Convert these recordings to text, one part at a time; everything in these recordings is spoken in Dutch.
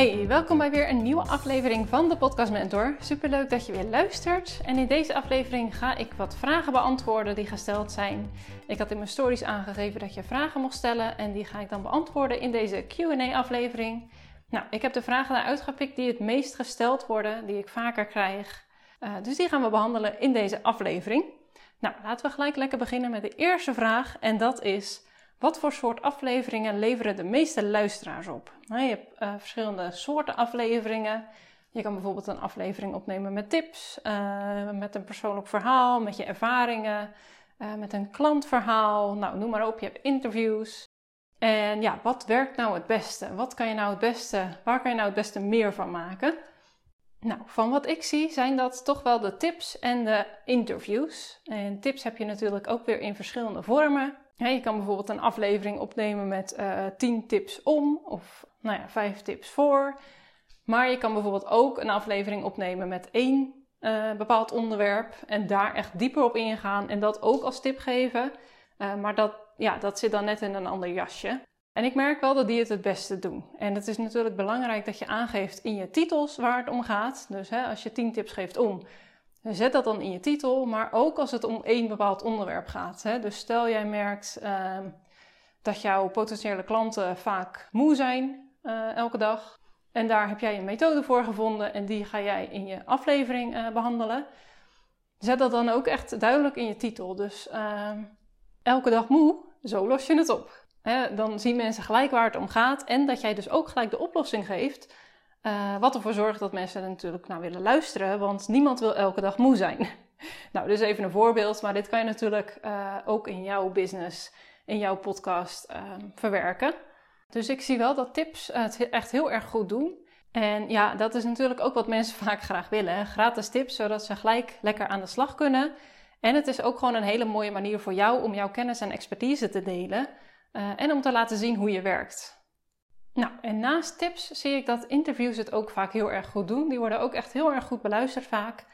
Hey, welkom bij weer een nieuwe aflevering van de Podcast Mentor. Superleuk dat je weer luistert. En in deze aflevering ga ik wat vragen beantwoorden die gesteld zijn. Ik had in mijn stories aangegeven dat je vragen mocht stellen en die ga ik dan beantwoorden in deze Q&A-aflevering. Nou, ik heb de vragen eruit gepikt die het meest gesteld worden, die ik vaker krijg. Uh, dus die gaan we behandelen in deze aflevering. Nou, laten we gelijk lekker beginnen met de eerste vraag en dat is... Wat voor soort afleveringen leveren de meeste luisteraars op? Nou, je hebt uh, verschillende soorten afleveringen. Je kan bijvoorbeeld een aflevering opnemen met tips, uh, met een persoonlijk verhaal, met je ervaringen, uh, met een klantverhaal. Nou, noem maar op. Je hebt interviews. En ja, wat werkt nou het beste? Wat kan je nou het beste, waar kan je nou het beste meer van maken? Nou, van wat ik zie zijn dat toch wel de tips en de interviews. En tips heb je natuurlijk ook weer in verschillende vormen. je kan bijvoorbeeld een aflevering opnemen met uh, eh, 10 tips om of nou ja, 5 tips voor. Maar je kan bijvoorbeeld ook een aflevering opnemen met één uh, bepaald onderwerp en daar echt dieper op ingaan en dat ook als tip geven. Uh, maar dat, ja, dat zit dan net in een ander jasje. En ik merk wel dat die het het beste doen. En het is natuurlijk belangrijk dat je aangeeft in je titels waar het om gaat. Dus hè, als je 10 tips geeft om, zet dat dan in je titel. Maar ook als het om één bepaald onderwerp gaat. Hè. Dus stel jij merkt uh, dat jouw potentiële klanten vaak moe zijn uh, elke dag. En daar heb jij een methode voor gevonden en die ga jij in je aflevering uh, behandelen. Zet dat dan ook echt duidelijk in je titel. Dus ehm, elke dag moe, zo los je het op dan zien mensen gelijk waar het om gaat. En dat jij dus ook gelijk de oplossing geeft. Uh, wat ervoor zorgt dat mensen er natuurlijk naar willen luisteren. Want niemand wil elke dag moe zijn. nou, dus even een voorbeeld. Maar dit kan je natuurlijk uh, ook in jouw business, in jouw podcast uh, verwerken. Dus ik zie wel dat tips het echt heel erg goed doen. En ja, dat is natuurlijk ook wat mensen vaak graag willen. Gratis tips, zodat ze gelijk lekker aan de slag kunnen. En het is ook gewoon een hele mooie manier voor jou om jouw kennis en expertise te delen. Uh, en om te laten zien hoe je werkt. Nou, en naast tips zie ik dat interviews het ook vaak heel erg goed doen. Die worden ook echt heel erg goed beluisterd vaak.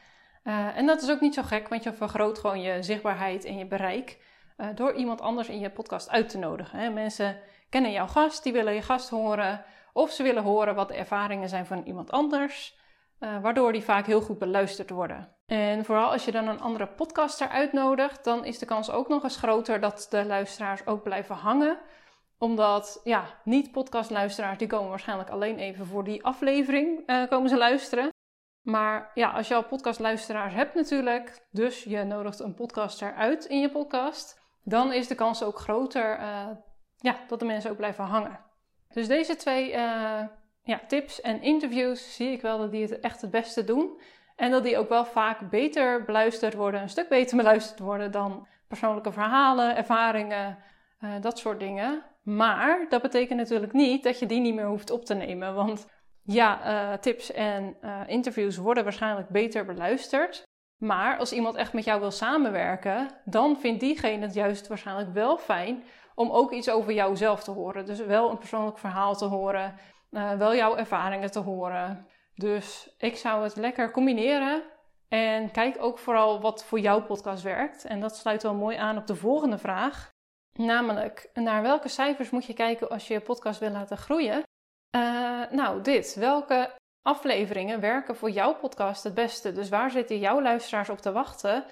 Uh, en dat is ook niet zo gek, want je vergroot gewoon je zichtbaarheid en je bereik uh, door iemand anders in je podcast uit te nodigen. Hè. Mensen kennen jouw gast, die willen je gast horen, of ze willen horen wat de ervaringen zijn van iemand anders. Uh, waardoor die vaak heel goed beluisterd worden. En vooral als je dan een andere podcaster uitnodigt, dan is de kans ook nog eens groter dat de luisteraars ook blijven hangen. Omdat, ja, niet-podcastluisteraars, die komen waarschijnlijk alleen even voor die aflevering uh, komen ze luisteren. Maar ja, als je al podcastluisteraars hebt natuurlijk, dus je nodigt een podcaster uit in je podcast, dan is de kans ook groter uh, ja, dat de mensen ook blijven hangen. Dus deze twee ja, tips en interviews zie ik wel dat die het echt het beste doen. En dat die ook wel vaak beter beluisterd worden, een stuk beter beluisterd worden dan persoonlijke verhalen, ervaringen, uh, dat soort dingen. Maar dat betekent natuurlijk niet dat je die niet meer hoeft op te nemen. Want ja, uh, tips en uh, interviews worden waarschijnlijk beter beluisterd. Maar als iemand echt met jou wil samenwerken, dan vindt diegene het juist waarschijnlijk wel fijn om ook iets over jouzelf te horen. Dus wel een persoonlijk verhaal te horen uh, wel jouw ervaringen te horen. Dus ik zou het lekker combineren. En kijk ook vooral wat voor jouw podcast werkt. En dat sluit wel mooi aan op de volgende vraag. Namelijk, naar welke cijfers moet je kijken als je je podcast wil laten groeien? Uh, nou, dit. Welke afleveringen werken voor jouw podcast het beste? Dus waar zitten jouw luisteraars op te wachten?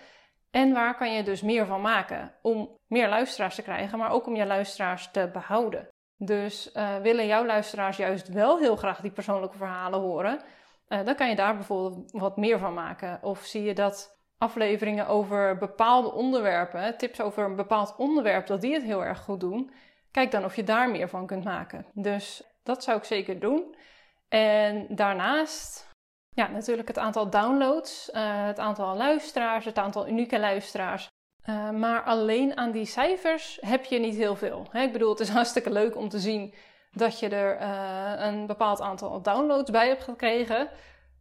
En waar kan je dus meer van maken om meer luisteraars te krijgen, maar ook om je luisteraars te behouden? Dus uh, willen jouw luisteraars juist wel heel graag die persoonlijke verhalen horen, uh, dan kan je daar bijvoorbeeld wat meer van maken. Of zie je dat afleveringen over bepaalde onderwerpen, tips over een bepaald onderwerp, dat die het heel erg goed doen. Kijk dan of je daar meer van kunt maken. Dus dat zou ik zeker doen. En daarnaast, ja, natuurlijk het aantal downloads, uh, het aantal luisteraars, het aantal unieke luisteraars. Uh, maar alleen aan die cijfers heb je niet heel veel. Hè? Ik bedoel, het is hartstikke leuk om te zien dat je er uh, een bepaald aantal downloads bij hebt gekregen.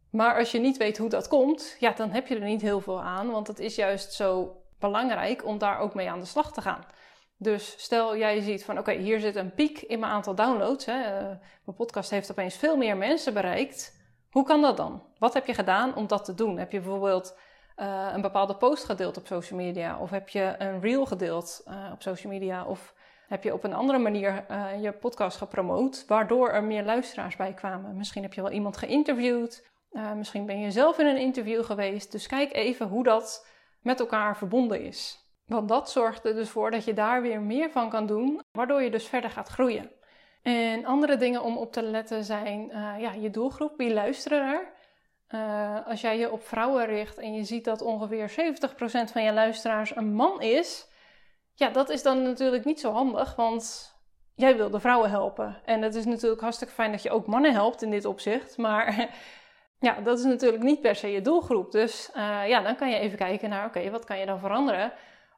Maar als je niet weet hoe dat komt, ja, dan heb je er niet heel veel aan. Want het is juist zo belangrijk om daar ook mee aan de slag te gaan. Dus stel jij ziet van oké, hier zit een piek in mijn aantal downloads. Hè. Uh, mijn podcast heeft opeens veel meer mensen bereikt. Hoe kan dat dan? Wat heb je gedaan om dat te doen? Heb je bijvoorbeeld uh, een bepaalde post gedeeld op social media? Of heb je een reel gedeeld uh, op social media? Of heb je op een andere manier uh, je podcast gepromoot, waardoor er meer luisteraars bij kwamen. Misschien heb je wel iemand geïnterviewd, misschien ben je zelf in een interview geweest. Dus kijk even hoe dat met elkaar verbonden is. Want dat zorgt er dus voor dat je daar weer meer van kan doen, waardoor je dus verder gaat groeien. En andere dingen om op te letten zijn ja, je doelgroep, wie luisteren er. Uh, als jij je op vrouwen richt en je ziet dat ongeveer 70% van je luisteraars een man is, ja, dat is dan natuurlijk niet zo handig, want jij wil de vrouwen helpen. En het is natuurlijk hartstikke fijn dat je ook mannen helpt in dit opzicht, maar ja, dat is natuurlijk niet per se je doelgroep. Dus uh, ja, dan kan je even kijken naar, oké, wat kan je dan veranderen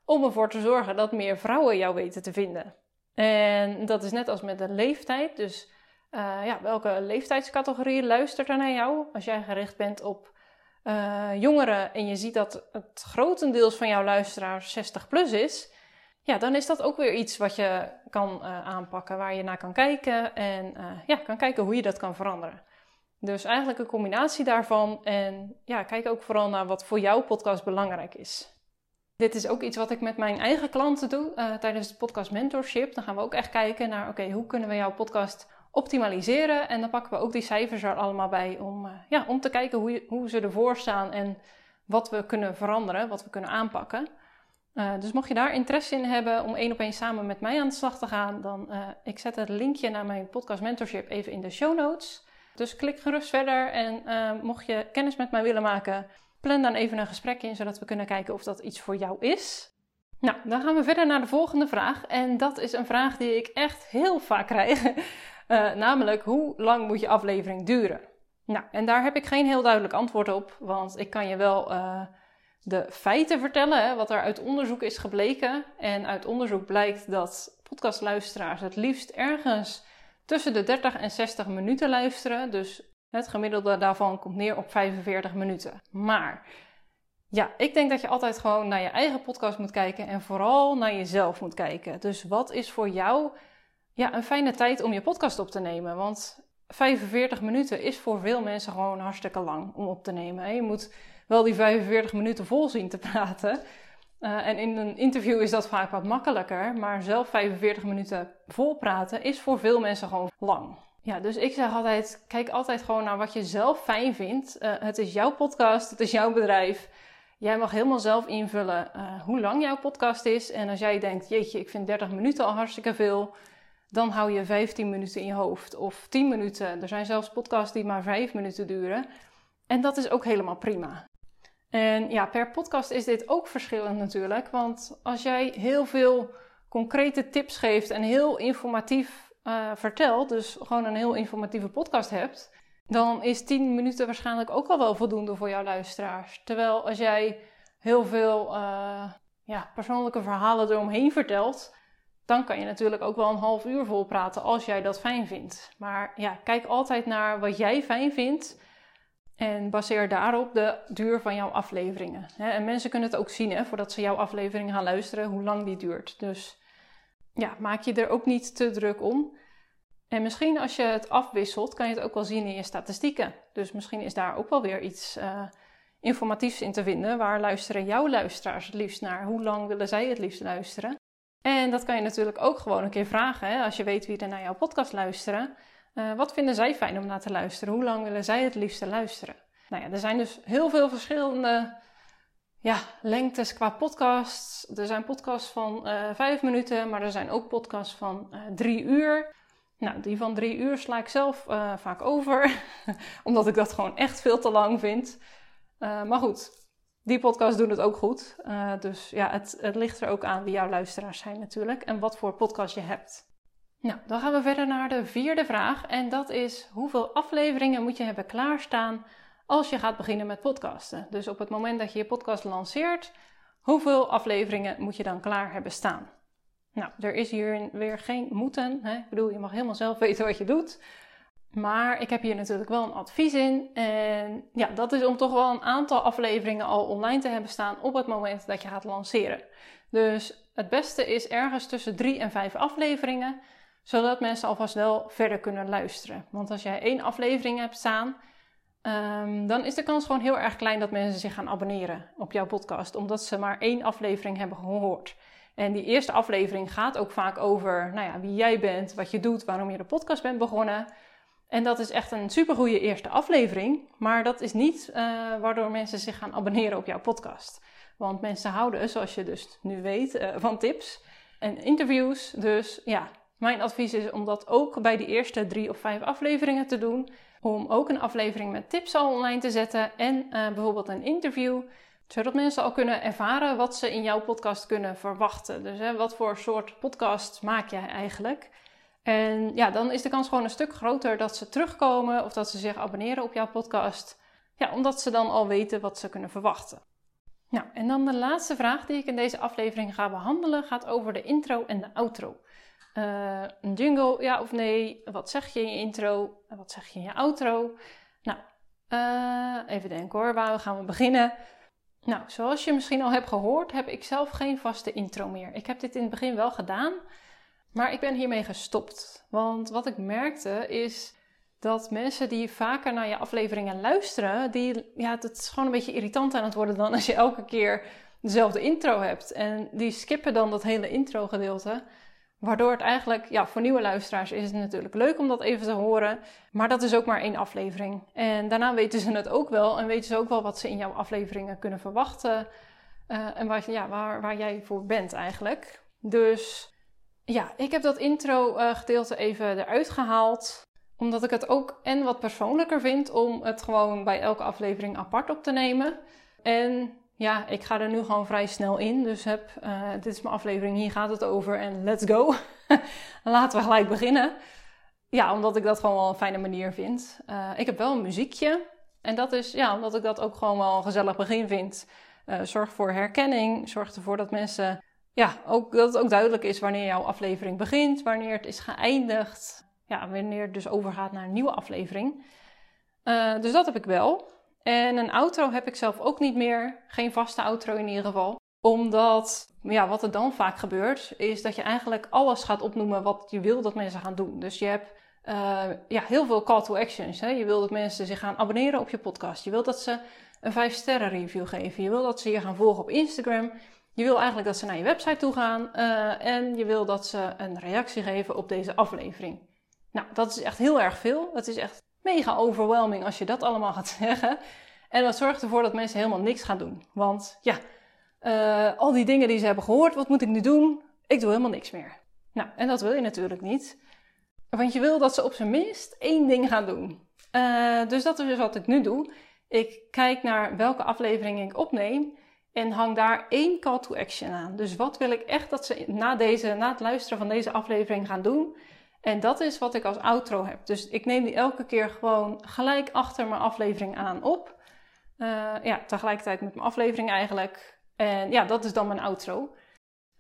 om ervoor te zorgen dat meer vrouwen jou weten te vinden. En dat is net als met de leeftijd. Dus uh, ja, welke leeftijdscategorie luistert er naar jou? Als jij gericht bent op uh, jongeren en je ziet dat het grotendeels van jouw luisteraars 60 plus is, ja, dan is dat ook weer iets wat je kan uh, aanpakken, waar je naar kan kijken en ja, kan kijken hoe je dat kan veranderen. Dus eigenlijk een combinatie daarvan en ja, kijk ook vooral naar wat voor jouw podcast belangrijk is. Dit is ook iets wat ik met mijn eigen klanten doe tijdens het podcast mentorship. Dan gaan we ook echt kijken naar, oké, hoe kunnen we jouw podcast optimaliseren? En dan pakken we ook die cijfers er allemaal bij om, uh, ja, om te kijken hoe, je, hoe ze ervoor staan en wat we kunnen veranderen, wat we kunnen aanpakken. Uh, dus mocht je daar interesse in hebben om één op één samen met mij aan de slag te gaan, dan ik zet het linkje naar mijn podcast mentorship even in de show notes. Dus klik gerust verder en mocht je kennis met mij willen maken, Plan dan even een gesprek in, zodat we kunnen kijken of dat iets voor jou is. Nou, dan gaan we verder naar de volgende vraag. En dat is een vraag die ik echt heel vaak krijg. Uh, namelijk, hoe lang moet je aflevering duren? Nou, en daar heb ik geen heel duidelijk antwoord op. Want ik kan je wel uh, de feiten vertellen, hè, wat er uit onderzoek is gebleken. En uit onderzoek blijkt dat podcastluisteraars het liefst ergens tussen de 30 en 60 minuten luisteren. Dus het gemiddelde daarvan komt neer op 45 minuten. Maar ja, ik denk dat je altijd gewoon naar je eigen podcast moet kijken en vooral naar jezelf moet kijken. Dus wat is voor jou ja, een fijne tijd om je podcast op te nemen? Want 45 minuten is voor veel mensen gewoon hartstikke lang om op te nemen. Je moet wel die 45 minuten vol zien te praten. Uh, en in een interview is dat vaak wat makkelijker, maar zelf 45 minuten vol praten is voor veel mensen gewoon lang. Ja, dus ik zeg altijd: kijk altijd gewoon naar wat je zelf fijn vindt. Uh, het is jouw podcast, het is jouw bedrijf. Jij mag helemaal zelf invullen uh, hoe lang jouw podcast is. En als jij denkt: jeetje, ik vind 30 minuten al hartstikke veel, dan hou je 15 minuten in je hoofd of 10 minuten. Er zijn zelfs podcasts die maar 5 minuten duren. En dat is ook helemaal prima. En ja, per podcast is dit ook verschillend natuurlijk. Want als jij heel veel concrete tips geeft en heel informatief uh, vertelt, dus gewoon een heel informatieve podcast hebt, dan is 10 minuten waarschijnlijk ook al wel voldoende voor jouw luisteraars. Terwijl als jij heel veel uh, ja, persoonlijke verhalen eromheen vertelt, dan kan je natuurlijk ook wel een half uur vol praten als jij dat fijn vindt. Maar ja, kijk altijd naar wat jij fijn vindt. En baseer daarop de duur van jouw afleveringen. En mensen kunnen het ook zien hè, voordat ze jouw aflevering gaan luisteren, hoe lang die duurt. Dus ja, maak je er ook niet te druk om. En misschien als je het afwisselt, kan je het ook wel zien in je statistieken. Dus misschien is daar ook wel weer iets uh, informatiefs in te vinden. Waar luisteren jouw luisteraars het liefst naar? Hoe lang willen zij het liefst luisteren? En dat kan je natuurlijk ook gewoon een keer vragen. Hè? Als je weet wie er naar jouw podcast luisteren. Uh, wat vinden zij fijn om naar te luisteren? Hoe lang willen zij het liefst luisteren? Nou ja, er zijn dus heel veel verschillende ja, lengtes qua podcasts. Er zijn podcasts van uh, vijf minuten, maar er zijn ook podcasts van uh, drie uur. Nou, die van drie uur sla ik zelf vaak over, omdat ik dat gewoon echt veel te lang vind. Maar goed, die podcasts doen het ook goed. Uh, dus ja, het, het ligt er ook aan wie jouw luisteraars zijn natuurlijk en wat voor podcast je hebt. Nou, dan gaan we verder naar de vierde vraag en dat is hoeveel afleveringen moet je hebben klaarstaan als je gaat beginnen met podcasten? Dus op het moment dat je je podcast lanceert, hoeveel afleveringen moet je dan klaar hebben staan? Nou, er is hier weer geen moeten. Hè? Ik bedoel, je mag helemaal zelf weten wat je doet. Maar ik heb hier natuurlijk wel een advies in. En ja, dat is om toch wel een aantal afleveringen al online te hebben staan op het moment dat je gaat lanceren. Dus het beste is ergens tussen drie en vijf afleveringen, zodat mensen alvast wel verder kunnen luisteren. Want als jij één aflevering hebt staan, um, dan is de kans gewoon heel erg klein dat mensen zich gaan abonneren op jouw podcast, omdat ze maar één aflevering hebben gehoord. En die eerste aflevering gaat ook vaak over nou ja, wie jij bent, wat je doet, waarom je de podcast bent begonnen. En dat is echt een supergoeie eerste aflevering. Maar dat is niet uh, waardoor mensen zich gaan abonneren op jouw podcast. Want mensen houden, zoals je dus nu weet, uh, van tips en interviews. Dus ja, mijn advies is om dat ook bij de eerste drie of vijf afleveringen te doen. Om ook een aflevering met tips al online te zetten en uh, bijvoorbeeld een interview. Zodat mensen al kunnen ervaren wat ze in jouw podcast kunnen verwachten. Dus hè, wat voor soort podcast maak jij eigenlijk? En ja, dan is de kans gewoon een stuk groter dat ze terugkomen of dat ze zich abonneren op jouw podcast. Ja, omdat ze dan al weten wat ze kunnen verwachten. Nou, en dan de laatste vraag die ik in deze aflevering ga behandelen gaat over de intro en de outro. Een jingle, ja of nee? Wat zeg je in je intro? Wat zeg je in je outro? Nou, uh, even denken hoor, waar gaan we beginnen? Nou, zoals je misschien al hebt gehoord, heb ik zelf geen vaste intro meer. Ik heb dit in het begin wel gedaan, maar ik ben hiermee gestopt. Want wat ik merkte is dat mensen die vaker naar je afleveringen luisteren, die, ja, het is gewoon een beetje irritant aan het worden dan als je elke keer dezelfde intro hebt. En die skippen dan dat hele intro gedeelte. Waardoor het eigenlijk, ja, voor nieuwe luisteraars is het natuurlijk leuk om dat even te horen. Maar dat is ook maar één aflevering. En daarna weten ze het ook wel. En weten ze ook wel wat ze in jouw afleveringen kunnen verwachten. Uh, en ja, waar, waar jij voor bent eigenlijk. Dus ja, ik heb dat intro uh, gedeelte even eruit gehaald. Omdat ik het ook en wat persoonlijker vind om het gewoon bij elke aflevering apart op te nemen. En ja, ik ga er nu gewoon vrij snel in. Dus heb, uh, dit is mijn aflevering, hier gaat het over en let's go. Laten we gelijk beginnen. Ja, omdat ik dat gewoon wel een fijne manier vind. Uh, ik heb wel een muziekje. En dat is, ja, omdat ik dat ook gewoon wel een gezellig begin vind. Zorg voor herkenning. Zorg ervoor dat mensen, ja, ook, dat het ook duidelijk is wanneer jouw aflevering begint. Wanneer het is geëindigd. Ja, wanneer het dus overgaat naar een nieuwe aflevering. dus dat heb ik wel. En een outro heb ik zelf ook niet meer. Geen vaste outro in ieder geval. Omdat, ja, wat er dan vaak gebeurt, is dat je eigenlijk alles gaat opnoemen wat je wil dat mensen gaan doen. Dus je hebt uh, ja, heel veel call to actions. Hè? Je wil dat mensen zich gaan abonneren op je podcast. Je wilt dat ze een 5 sterren review geven. Je wil dat ze je gaan volgen op Instagram. Je wil eigenlijk dat ze naar je website toe gaan. Uh, en je wil dat ze een reactie geven op deze aflevering. Nou, dat is echt heel erg veel. Het is echt mega overwhelming als je dat allemaal gaat zeggen. En dat zorgt ervoor dat mensen helemaal niks gaan doen. Want ja, uh, al die dingen die ze hebben gehoord, wat moet ik nu doen? Ik doe helemaal niks meer. Nou, en dat wil je natuurlijk niet. Want je wil dat ze op zijn minst één ding gaan doen. Uh, dus dat is dus wat ik nu doe. Ik kijk naar welke aflevering ik opneem en hang daar één call to action aan. Dus wat wil ik echt dat ze na, deze, na het luisteren van deze aflevering gaan doen? En dat is wat ik als outro heb. Dus ik neem die elke keer gewoon gelijk achter mijn aflevering aan op. Uh, ja, tegelijkertijd met mijn aflevering eigenlijk. En ja, dat is dan mijn outro.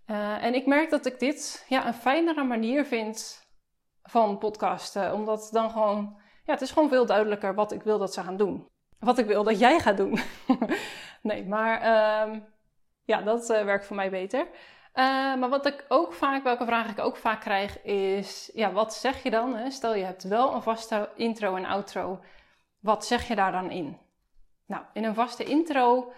Uh, en ik merk dat ik dit ja, een fijnere manier vind van podcasten. Omdat dan gewoon, ja, het is gewoon veel duidelijker wat ik wil dat ze gaan doen. Wat ik wil dat jij gaat doen. nee, maar uh, ja, dat uh, werkt voor mij beter. Uh, maar wat ik ook vaak, welke vraag ik ook vaak krijg, is: ja, wat zeg je dan? Hè? Stel je hebt wel een vaste intro en outro. Wat zeg je daar dan in? Nou, in een vaste intro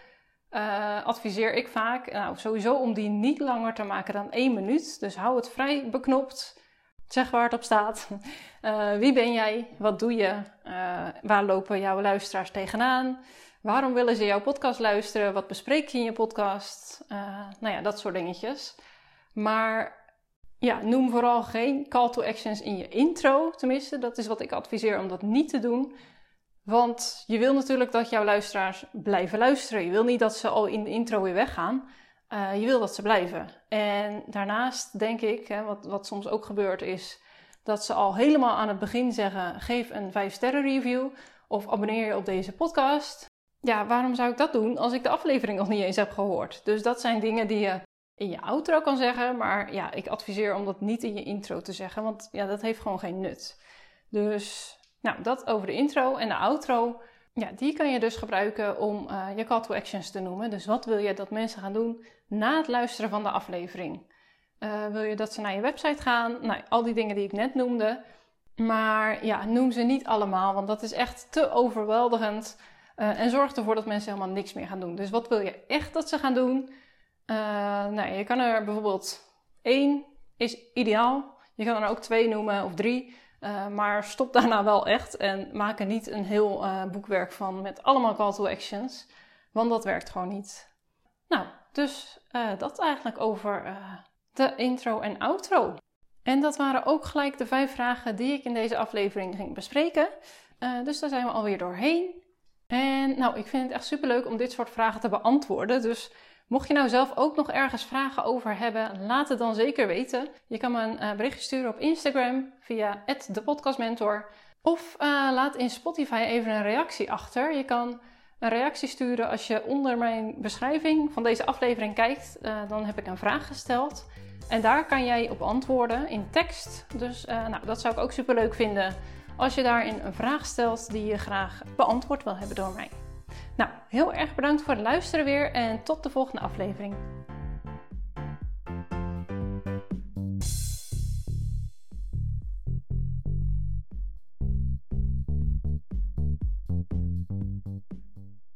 uh, adviseer ik vaak, nou, sowieso om die niet langer te maken dan één minuut. Dus hou het vrij beknopt. Zeg waar het op staat. Wie ben jij? Wat doe je? Waar lopen jouw luisteraars tegenaan? Waarom willen ze jouw podcast luisteren? Wat bespreek je in je podcast? Uh, nou ja, dat soort dingetjes. Maar ja, noem vooral geen call to actions in je intro. Tenminste, dat is wat ik adviseer om dat niet te doen. Want je wil natuurlijk dat jouw luisteraars blijven luisteren. Je wil niet dat ze al in de intro weer weggaan. Uh, je wil dat ze blijven. En daarnaast denk ik, hè, wat, wat soms ook gebeurt, is dat ze al helemaal aan het begin zeggen: geef een 5 sterren review of abonneer je op deze podcast. Ja, waarom zou ik dat doen als ik de aflevering nog niet eens heb gehoord? Dus dat zijn dingen die je in je outro kan zeggen, maar ja, ik adviseer om dat niet in je intro te zeggen, want ja, dat heeft gewoon geen nut. Dus nou, dat over de intro en de outro. Ja, die kan je dus gebruiken om uh, je call to actions te noemen. Dus wat wil je dat mensen gaan doen na het luisteren van de aflevering? Uh, wil je dat ze naar je website gaan? Nou, al die dingen die ik net noemde. Maar ja, noem ze niet allemaal, want dat is echt te overweldigend. Uh, en zorg ervoor dat mensen helemaal niks meer gaan doen. Dus wat wil je echt dat ze gaan doen? nou, je kan er bijvoorbeeld één is ideaal. Je kan er ook twee noemen of drie. Uh, maar stop daarna wel echt en maak er niet een heel boekwerk van met allemaal call to actions. Want dat werkt gewoon niet. Nou, dus dat eigenlijk over de intro en outro. En dat waren ook gelijk de vijf vragen die ik in deze aflevering ging bespreken. dus daar zijn we alweer doorheen. En nou, ik vind het echt superleuk om dit soort vragen te beantwoorden. Dus Mocht je nou zelf ook nog ergens vragen over hebben, laat het dan zeker weten. Je kan me een uh, berichtje sturen op Instagram via @depodcastmentor of uh, laat in Spotify even een reactie achter. Je kan een reactie sturen als je onder mijn beschrijving van deze aflevering kijkt. Uh, dan heb ik een vraag gesteld en daar kan jij op antwoorden in tekst. Dus nou, dat zou ik ook super leuk vinden als je daarin een vraag stelt die je graag beantwoord wil hebben door mij. Nou, heel erg bedankt voor het luisteren weer en tot de volgende aflevering.